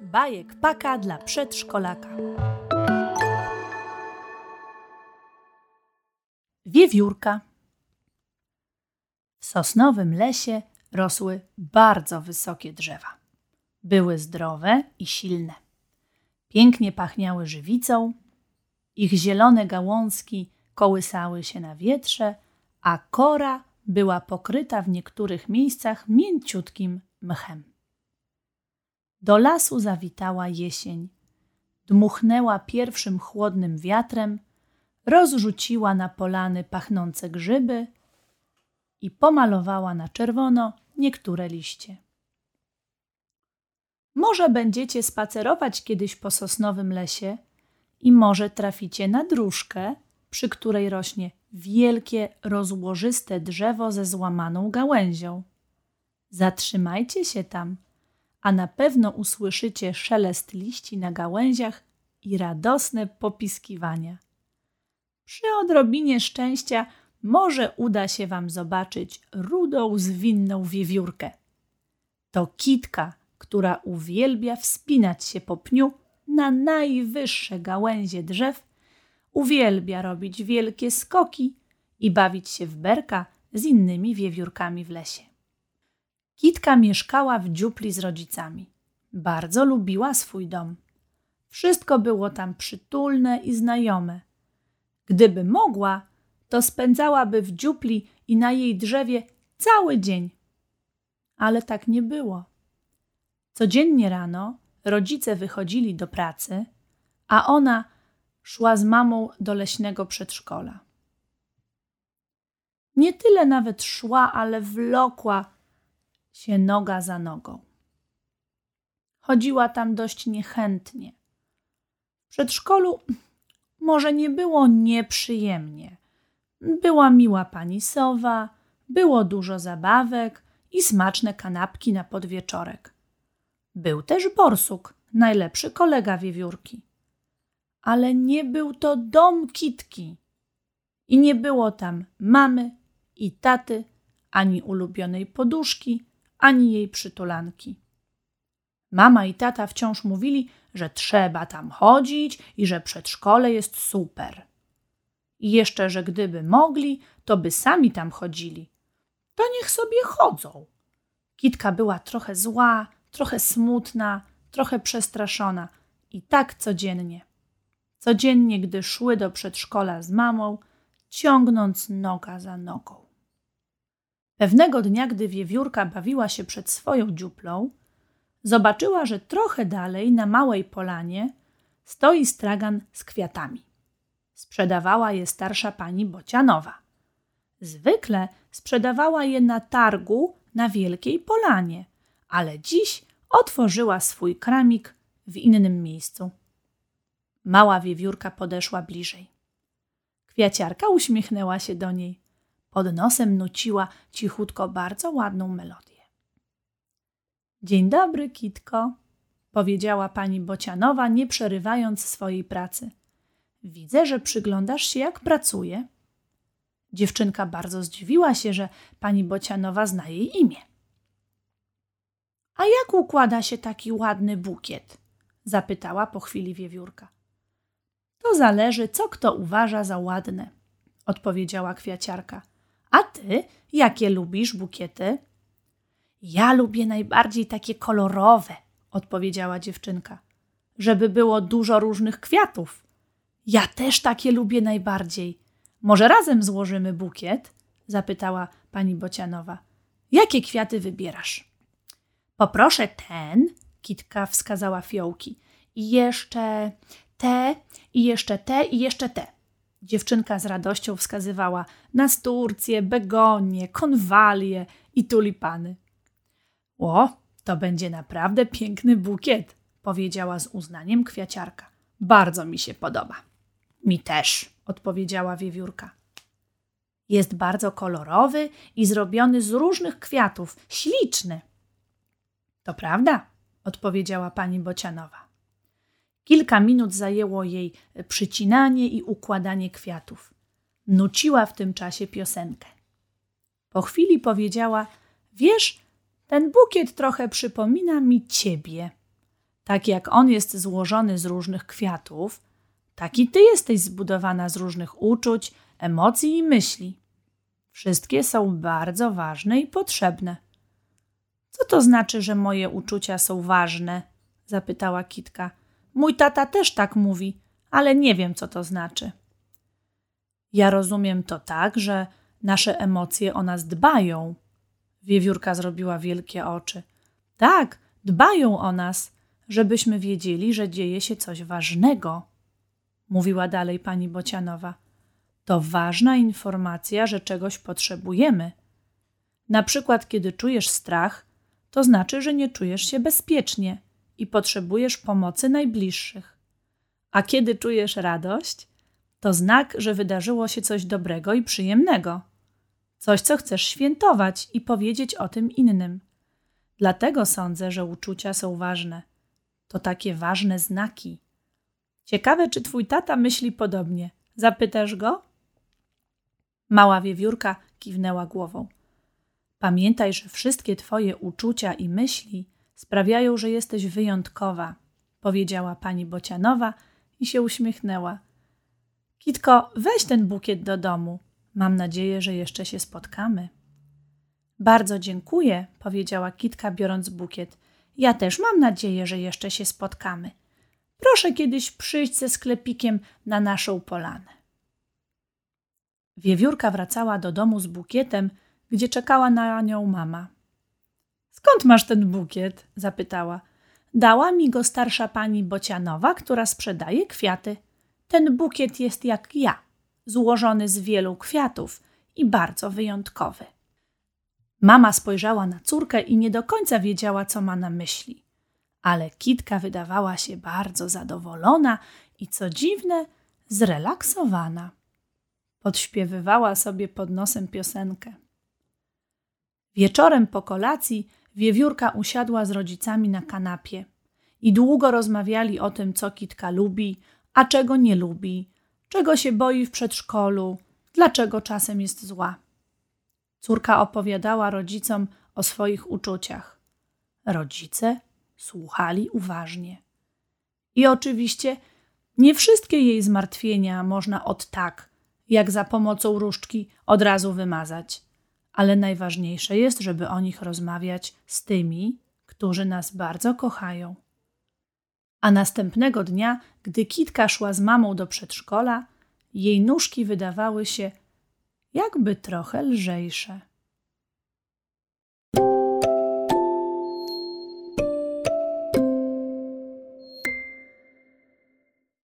Bajek paka dla przedszkolaka. Wiewiórka. W sosnowym lesie rosły bardzo wysokie drzewa. Były zdrowe i silne. Pięknie pachniały żywicą, ich zielone gałązki kołysały się na wietrze, a kora była pokryta w niektórych miejscach mięciutkim mchem. Do lasu zawitała jesień. Dmuchnęła pierwszym chłodnym wiatrem, rozrzuciła na polany pachnące grzyby i pomalowała na czerwono niektóre liście. Może będziecie spacerować kiedyś po sosnowym lesie i może traficie na dróżkę, przy której rośnie wielkie, rozłożyste drzewo ze złamaną gałęzią. Zatrzymajcie się tam, a na pewno usłyszycie szelest liści na gałęziach i radosne popiskiwania. Przy odrobinie szczęścia może uda się Wam zobaczyć rudą, zwinną wiewiórkę. To kitka, która uwielbia wspinać się po pniu na najwyższe gałęzie drzew, uwielbia robić wielkie skoki i bawić się w berka z innymi wiewiórkami w lesie. Kitka mieszkała w dziupli z rodzicami. Bardzo lubiła swój dom. Wszystko było tam przytulne i znajome. Gdyby mogła, to spędzałaby w dziupli i na jej drzewie cały dzień. Ale tak nie było. Codziennie rano rodzice wychodzili do pracy, a ona szła z mamą do leśnego przedszkola. Nie tyle nawet szła, ale wlokła się noga za nogą. Chodziła tam dość niechętnie. W przedszkolu może nie było nieprzyjemnie. Była miła pani sowa, było dużo zabawek i smaczne kanapki na podwieczorek. Był też borsuk, najlepszy kolega wiewiórki. Ale nie był to dom kitki. I nie było tam mamy i taty, ani ulubionej poduszki, ani jej przytulanki. Mama i tata wciąż mówili, że trzeba tam chodzić i że przedszkole jest super. I jeszcze, że gdyby mogli, to by sami tam chodzili. To niech sobie chodzą. Kitka była trochę zła, trochę smutna, trochę przestraszona i tak codziennie. Codziennie, gdy szły do przedszkola z mamą, ciągnąc noga za nogą. Pewnego dnia, gdy wiewiórka bawiła się przed swoją dziuplą, zobaczyła, że trochę dalej, na małej polanie, stoi stragan z kwiatami. Sprzedawała je starsza pani Bocianowa. Zwykle sprzedawała je na targu na wielkiej polanie, ale dziś otworzyła swój kramik w innym miejscu. Mała wiewiórka podeszła bliżej. Kwiaciarka uśmiechnęła się do niej. Pod nosem nuciła cichutko bardzo ładną melodię. Dzień dobry, Kitko, powiedziała pani Bocianowa, nie przerywając swojej pracy. Widzę, że przyglądasz się, jak pracuje. Dziewczynka bardzo zdziwiła się, że pani Bocianowa zna jej imię. A jak układa się taki ładny bukiet? zapytała po chwili wiewiórka. To zależy, co kto uważa za ładne, odpowiedziała kwiaciarka. A ty, jakie lubisz bukiety? Ja lubię najbardziej takie kolorowe, odpowiedziała dziewczynka, żeby było dużo różnych kwiatów. Ja też takie lubię najbardziej. Może razem złożymy bukiet? zapytała pani Bocianowa. Jakie kwiaty wybierasz? Poproszę ten, Kitka wskazała fiołki. I jeszcze te, i jeszcze te, i jeszcze te. Dziewczynka z radością wskazywała nasturcje, begonie, konwalie i tulipany. O, to będzie naprawdę piękny bukiet, powiedziała z uznaniem kwiaciarka. Bardzo mi się podoba. Mi też, odpowiedziała wiewiórka. Jest bardzo kolorowy i zrobiony z różnych kwiatów. Śliczny. To prawda, odpowiedziała pani Bocianowa. Kilka minut zajęło jej przycinanie i układanie kwiatów. Nuciła w tym czasie piosenkę. Po chwili powiedziała: Wiesz, ten bukiet trochę przypomina mi ciebie. Tak jak on jest złożony z różnych kwiatów, tak i ty jesteś zbudowana z różnych uczuć, emocji i myśli. Wszystkie są bardzo ważne i potrzebne. Co to znaczy, że moje uczucia są ważne? zapytała Kitka. Mój tata też tak mówi, ale nie wiem, co to znaczy. Ja rozumiem to tak, że nasze emocje o nas dbają. Wiewiórka zrobiła wielkie oczy. Tak, dbają o nas, żebyśmy wiedzieli, że dzieje się coś ważnego, mówiła dalej pani Bocianowa. To ważna informacja, że czegoś potrzebujemy. Na przykład, kiedy czujesz strach, to znaczy, że nie czujesz się bezpiecznie i potrzebujesz pomocy najbliższych. A kiedy czujesz radość, to znak, że wydarzyło się coś dobrego i przyjemnego. Coś, co chcesz świętować i powiedzieć o tym innym. Dlatego sądzę, że uczucia są ważne. To takie ważne znaki. Ciekawe, czy twój tata myśli podobnie. Zapytasz go? Mała wiewiórka kiwnęła głową. Pamiętaj, że wszystkie twoje uczucia i myśli sprawiają, że jesteś wyjątkowa, powiedziała pani Bocianowa i się uśmiechnęła. Kitko, weź ten bukiet do domu. Mam nadzieję, że jeszcze się spotkamy. Bardzo dziękuję, powiedziała Kitka, biorąc bukiet. Ja też mam nadzieję, że jeszcze się spotkamy. Proszę kiedyś przyjść ze sklepikiem na naszą polanę. Wiewiórka wracała do domu z bukietem, gdzie czekała na nią mama. Skąd masz ten bukiet? zapytała. Dała mi go starsza pani Bocianowa, która sprzedaje kwiaty. Ten bukiet jest jak ja, złożony z wielu kwiatów i bardzo wyjątkowy. Mama spojrzała na córkę i nie do końca wiedziała, co ma na myśli. Ale kitka wydawała się bardzo zadowolona i co dziwne, zrelaksowana. Podśpiewywała sobie pod nosem piosenkę. Wieczorem po kolacji wiewiórka usiadła z rodzicami na kanapie i długo rozmawiali o tym, co kitka lubi, a czego nie lubi, czego się boi w przedszkolu, dlaczego czasem jest zła. Córka opowiadała rodzicom o swoich uczuciach. Rodzice słuchali uważnie. I oczywiście nie wszystkie jej zmartwienia można od tak, jak za pomocą różdżki od razu wymazać. Ale najważniejsze jest, żeby o nich rozmawiać z tymi, którzy nas bardzo kochają. A następnego dnia, gdy Kitka szła z mamą do przedszkola, jej nóżki wydawały się jakby trochę lżejsze.